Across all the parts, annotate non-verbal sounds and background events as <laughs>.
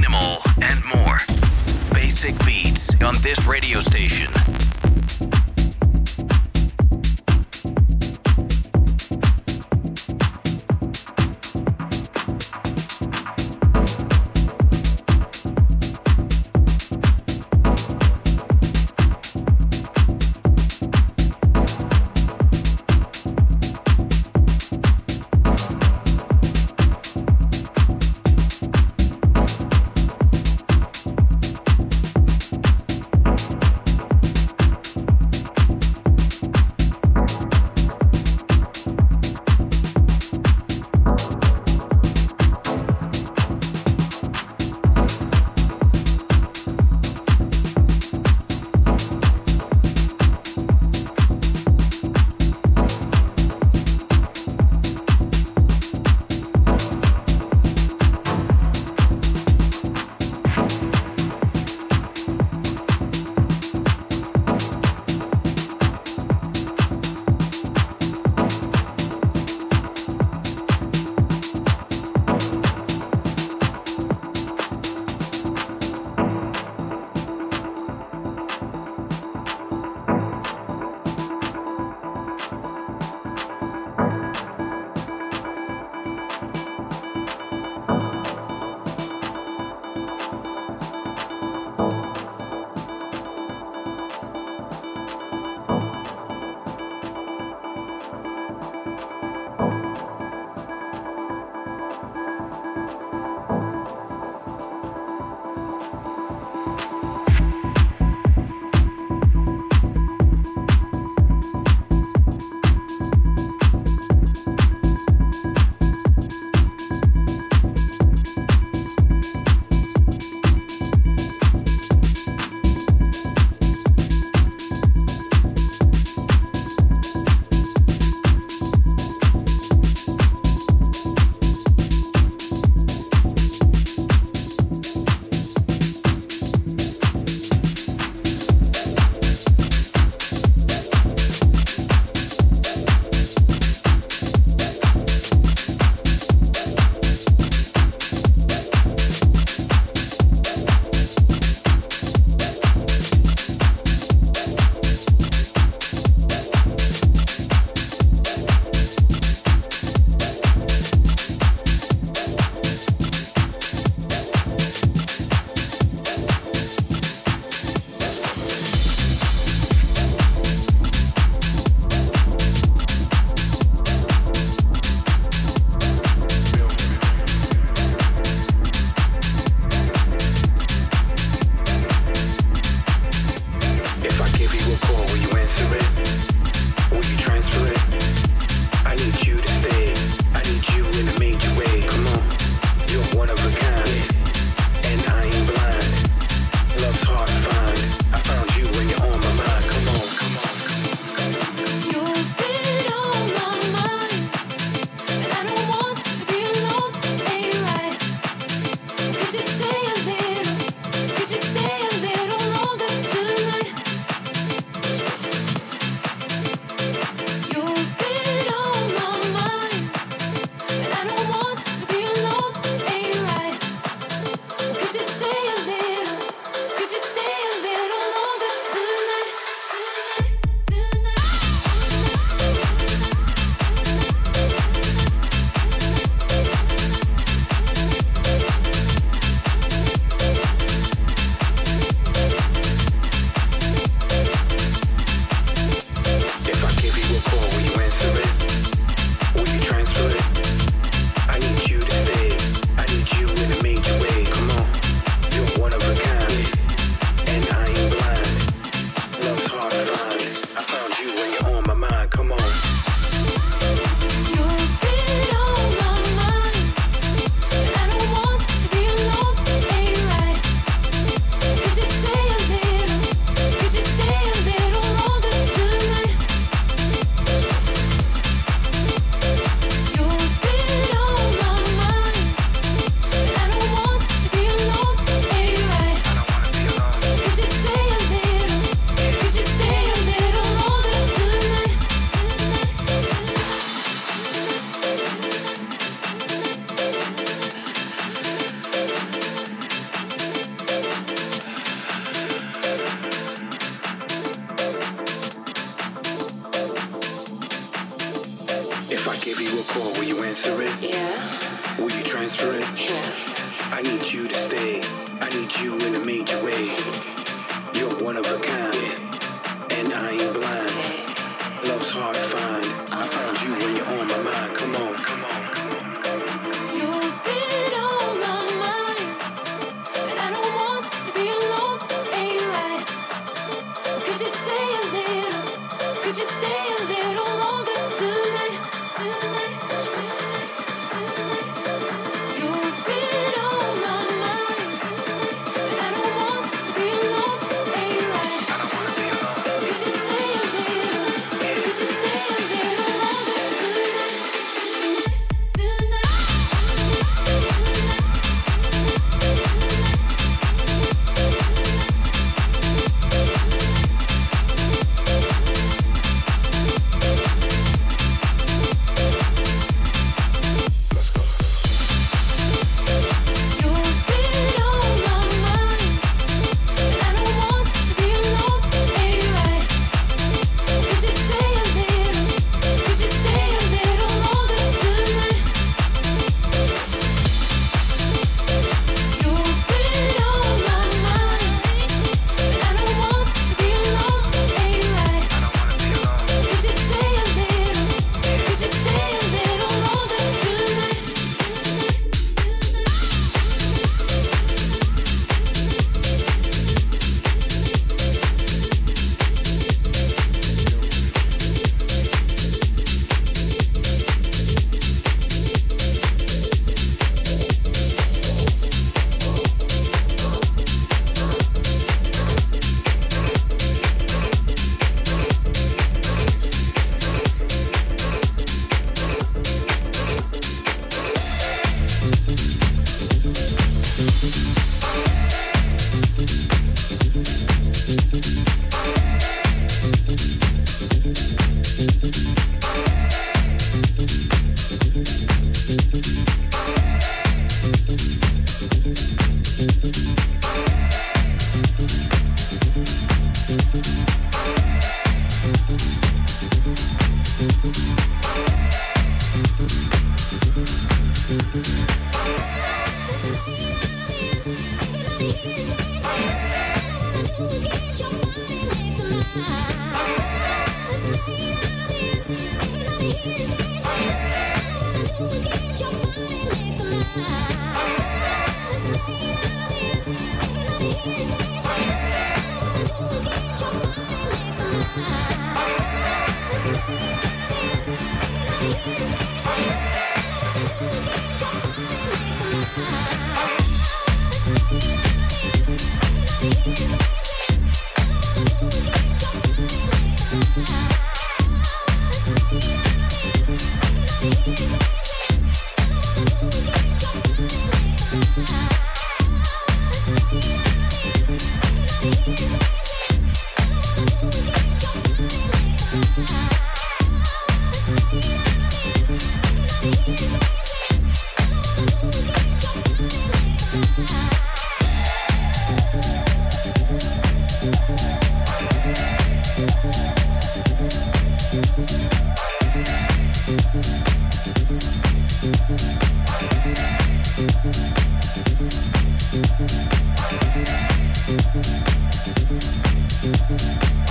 Minimal, and more. Basic beats on this radio station.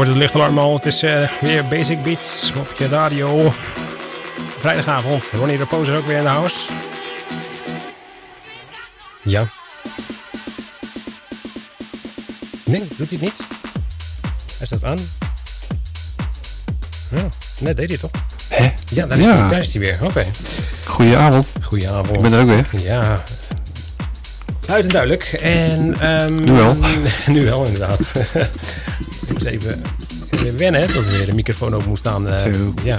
hoort het lichtalarm al. Het is uh, weer Basic Beats op je radio. Vrijdagavond. Ronnie de Poser ook weer in de house. Ja. Nee, doet hij het niet? Hij staat aan. Ja, net deed hij toch? Hè? Ja, daar is, Ja. Hij, daar is hij weer. Oké. Goedenavond. Goedenavond. Ik ben er ook weer. Ja. Luid en duidelijk. En, ehm, Nu wel. <laughs> nu wel, inderdaad. <laughs> Even, even wennen, hè, dat weer de microfoon open moet staan. eh, ja.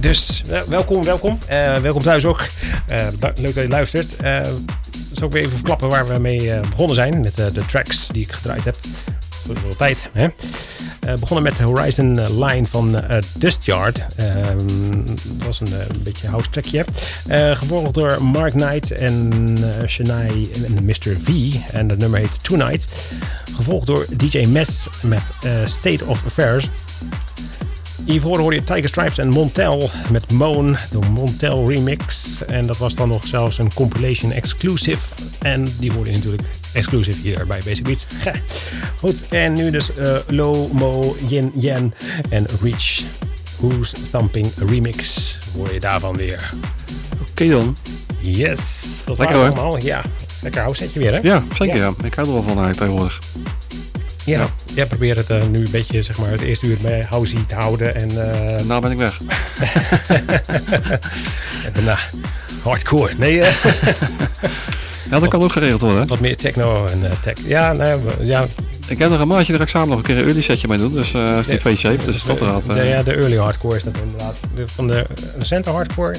Dus welkom, welkom. Eh, welkom thuis ook. Eh, leuk dat je luistert. Zal ik weer even verklappen waar we mee begonnen zijn. Met de tracks die ik gedraaid heb. Dat wel tijd. Hè? Begonnen met de Horizon line van Dustyard. Ehm, dat was een, een beetje house trackje. Gevolgd door Mark Knight en Shania en Mr. V. En het nummer heet Tonight. Gevolgd door DJ Mess met eh, State of Affairs. Hiervoor hoorde je Tiger Stripes en Montel met Moon, de Montel remix. En dat was dan nog zelfs een compilation exclusive. En die hoorde je natuurlijk exclusive hier bij Basic Beats. <laughs> Goed, en nu dus eh Lo, Mo, Yin, Yen en Reach. Who's Thumping remix. Hoor je daarvan weer. Oké dan. Yes, dat Lekker, hoor. allemaal. Ja, lekker house setje weer hè? Ja, zeker Ja. ja. Ik hou er wel van eigenlijk tegenwoordig. Ja, Ja. ja probeer het eh, nu een beetje, zeg maar, het eerste uur bij housey te houden. En eh, Nou ben ik weg. <laughs> en daarna hardcore. Nee, eh, <laughs> Ja, dat kan ook geregeld worden. hè. wat meer techno en eh, tech. Ja, nou, ja, Ik heb nog een maatje dat ik samen nog een keer een early setje mee doen. Dus eh is die face-shape. Dus dat de, eh, ja, de early hardcore is dat inderdaad. De, van de recente hardcore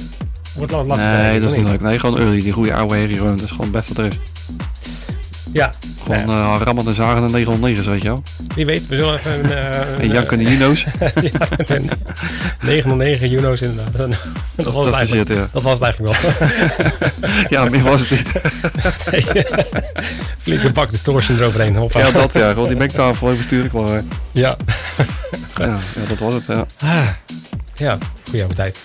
wordt wel lastig. nee, dat is niet leuk. Nee, gewoon early. Die goede oude herrie gewoon. Dat is gewoon het beste wat er is. Ja, Gewoon eh rammen en zagen en 909, weet je wel. wie weet, we zullen even een... eh, <laughs> En een, janken en Juno's. eh, <laughs> ja, met een 909 Juno's inderdaad. Dat, Dat, was dat het het, ja. Dat was het eigenlijk wel. <laughs> Ja, meer was het niet. Flinke bak distortion eroverheen. Hoppa. Ja, dat ja. Gewoon die mengtafel klaar. hè. Ja. Ja, ja, dat was het. Ja, Ah, ja, goeie oude tijd.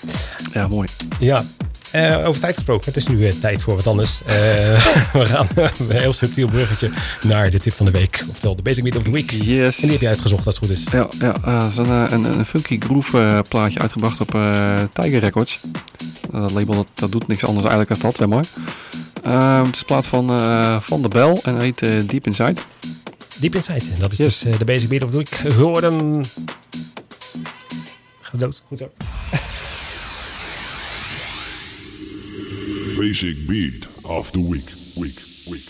ja mooi. Ja, eh, over tijd gesproken. Het is nu eh, tijd voor wat anders. Eh, <laughs> we gaan een heel subtiel bruggetje naar de tip van de week. Oftewel de Basic Beat of the Week. Yes. En die heb je uitgezocht als het goed is. Ja, ja er is een, funky groove plaatje uitgebracht op Tiger Records. Dat label dat, dat doet niks anders eigenlijk als dat, zeg maar. Het is een plaat van Van der Bel en heet Deep Inside. Deep Inside. Dat is Yes. dus de Basic Beat of the Week geworden. Basic Beat of the Week. Week, week,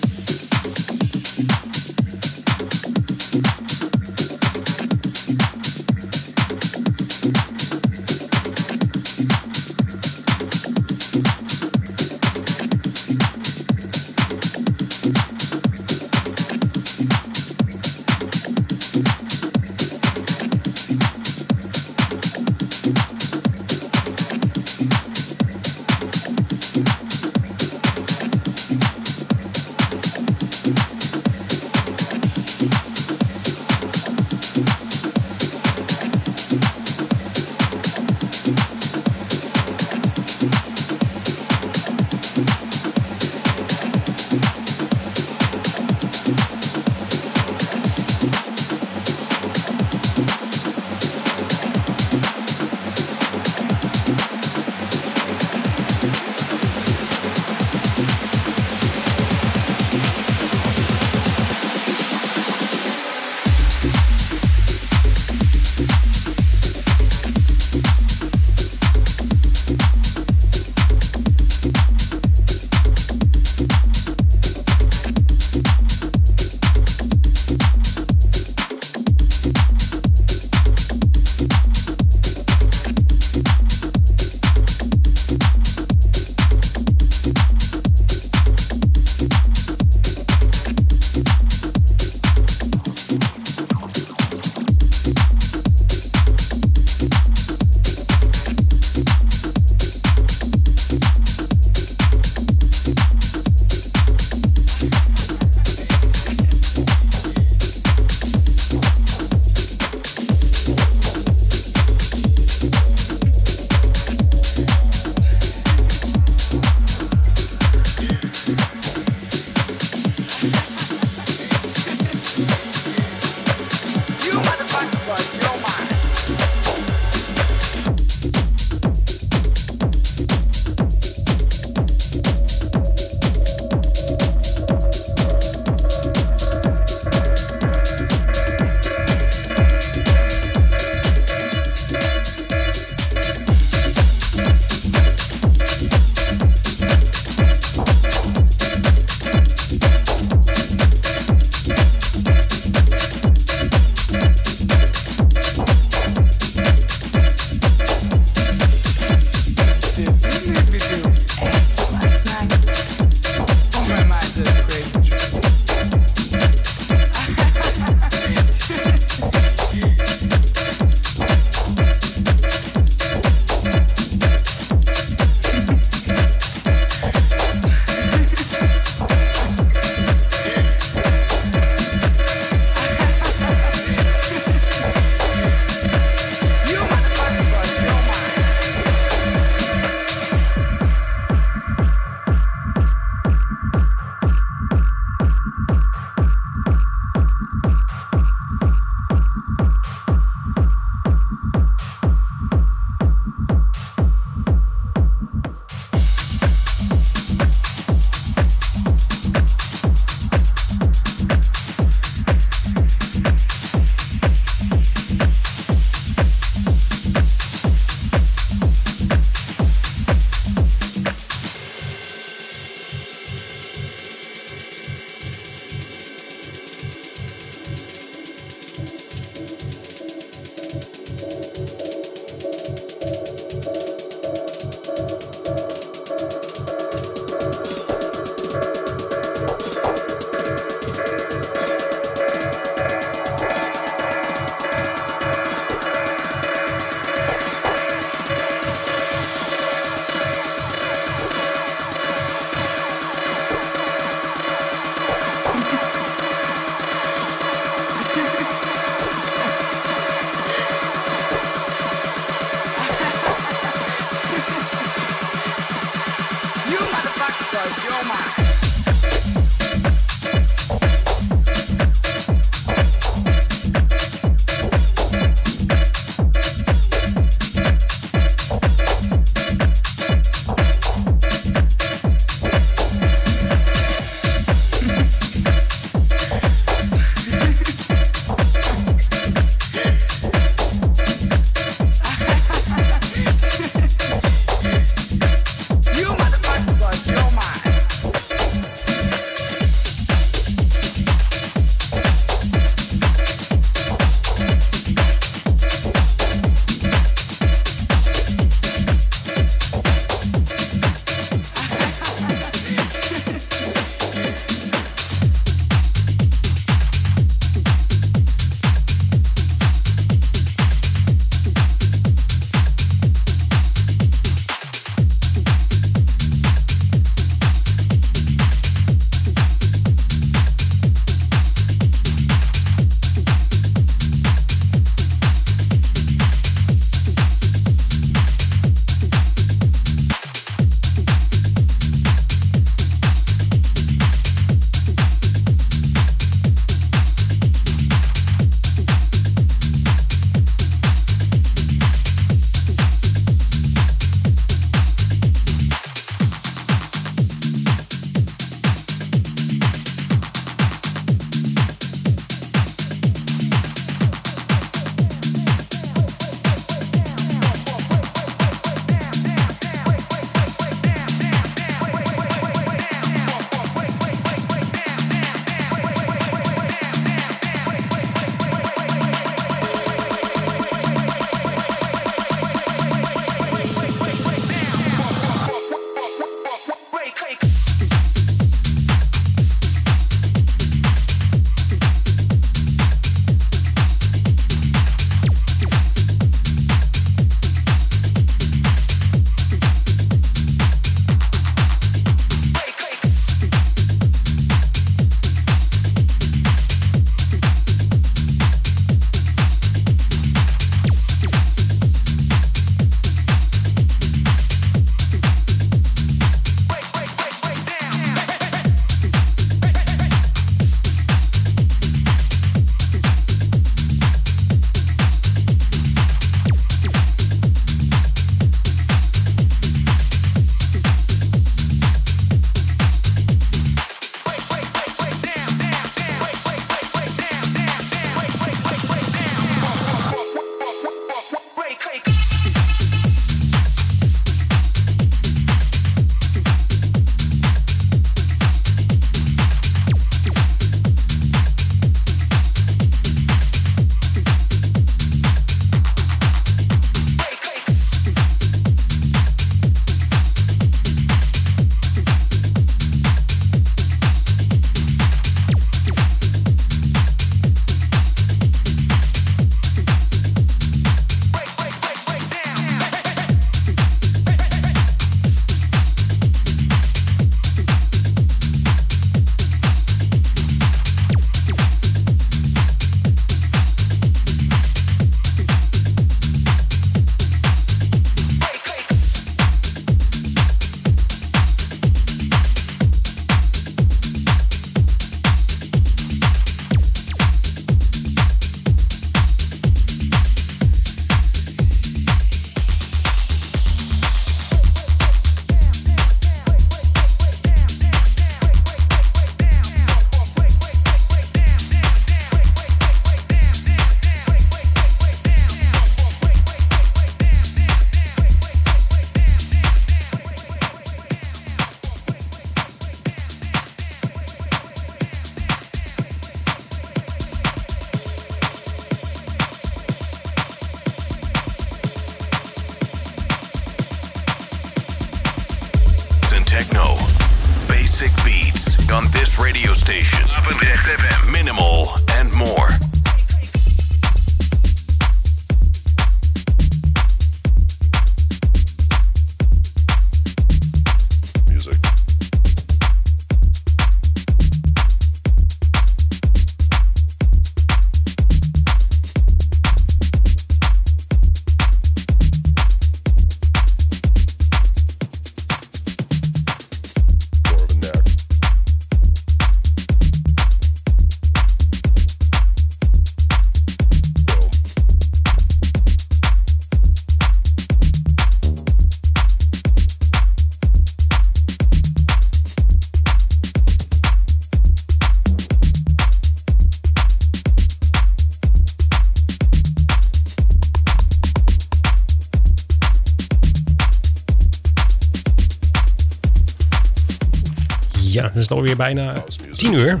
alweer bijna tien uur.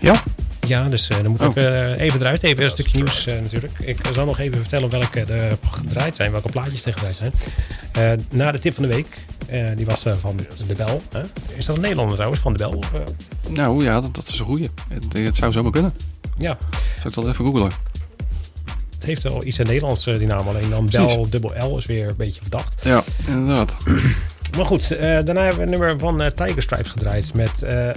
Ja, Ja, dus eh, dan moet Oh. even, eh, even eruit. Even een stukje nieuws eh, natuurlijk. Ik zal nog even vertellen welke er gedraaid zijn. Welke plaatjes er gedraaid zijn. Na de tip van de week. die was van De Bel. Is dat een Nederlander trouwens? Van De Bel? Nou ja, dat, dat is een goeie. Het, het zou zomaar kunnen. ja, Zal ik dat even googlen? het heeft wel iets in Nederlands die naam. Alleen dan Precies. Bel dubbel L is weer een beetje verdacht. Ja, inderdaad. Maar goed, eh, daarna hebben we nummer van eh, Tiger Stripes gedraaid. Met eh,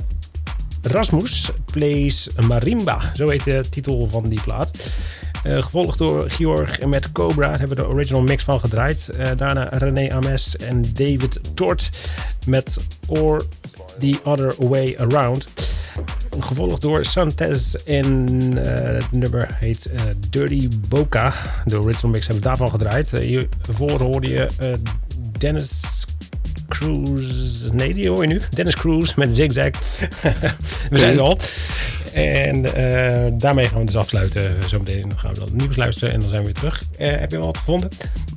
Rasmus Plays Marimba. Zo heet de titel van die plaat. Gevolgd door Georg en met Cobra hebben we de original mix van gedraaid. Daarna René Ames en David Tort met Or the Other Way Around. Gevolgd door Santez en het nummer heet Dirty Boca. De original mix hebben we daarvan gedraaid. Eh, hiervoor hoorde je Dennis Cruz. Nee, die hoor je nu. Dennis Cruz met Zigzag. <laughs> we zijn er al. En eh, daarmee gaan we dus afsluiten. Zometeen gaan we dan nieuws luisteren en dan zijn we weer terug. Eh, heb je wel wat gevonden?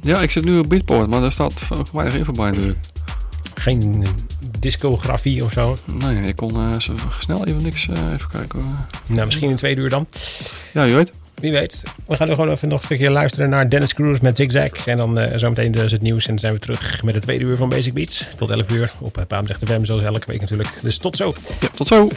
Ja, ik zit nu op Beatport, maar daar staat weinig info bij natuurlijk. Geen discografie of zo. Nee, ik kon zo snel even niks even kijken. hoor. Nou, misschien in twee uur dan. Ja, je weet. Wie weet. We gaan er gewoon even nog een stukje luisteren naar Dennis Cruz met Zigzag. En dan eh, zometeen dus het nieuws. En dan zijn we terug met het tweede uur van Basic Beats. Tot 11 uur op uh, Paamdrecht FM, zoals elke week natuurlijk. Dus tot zo. Tot zo.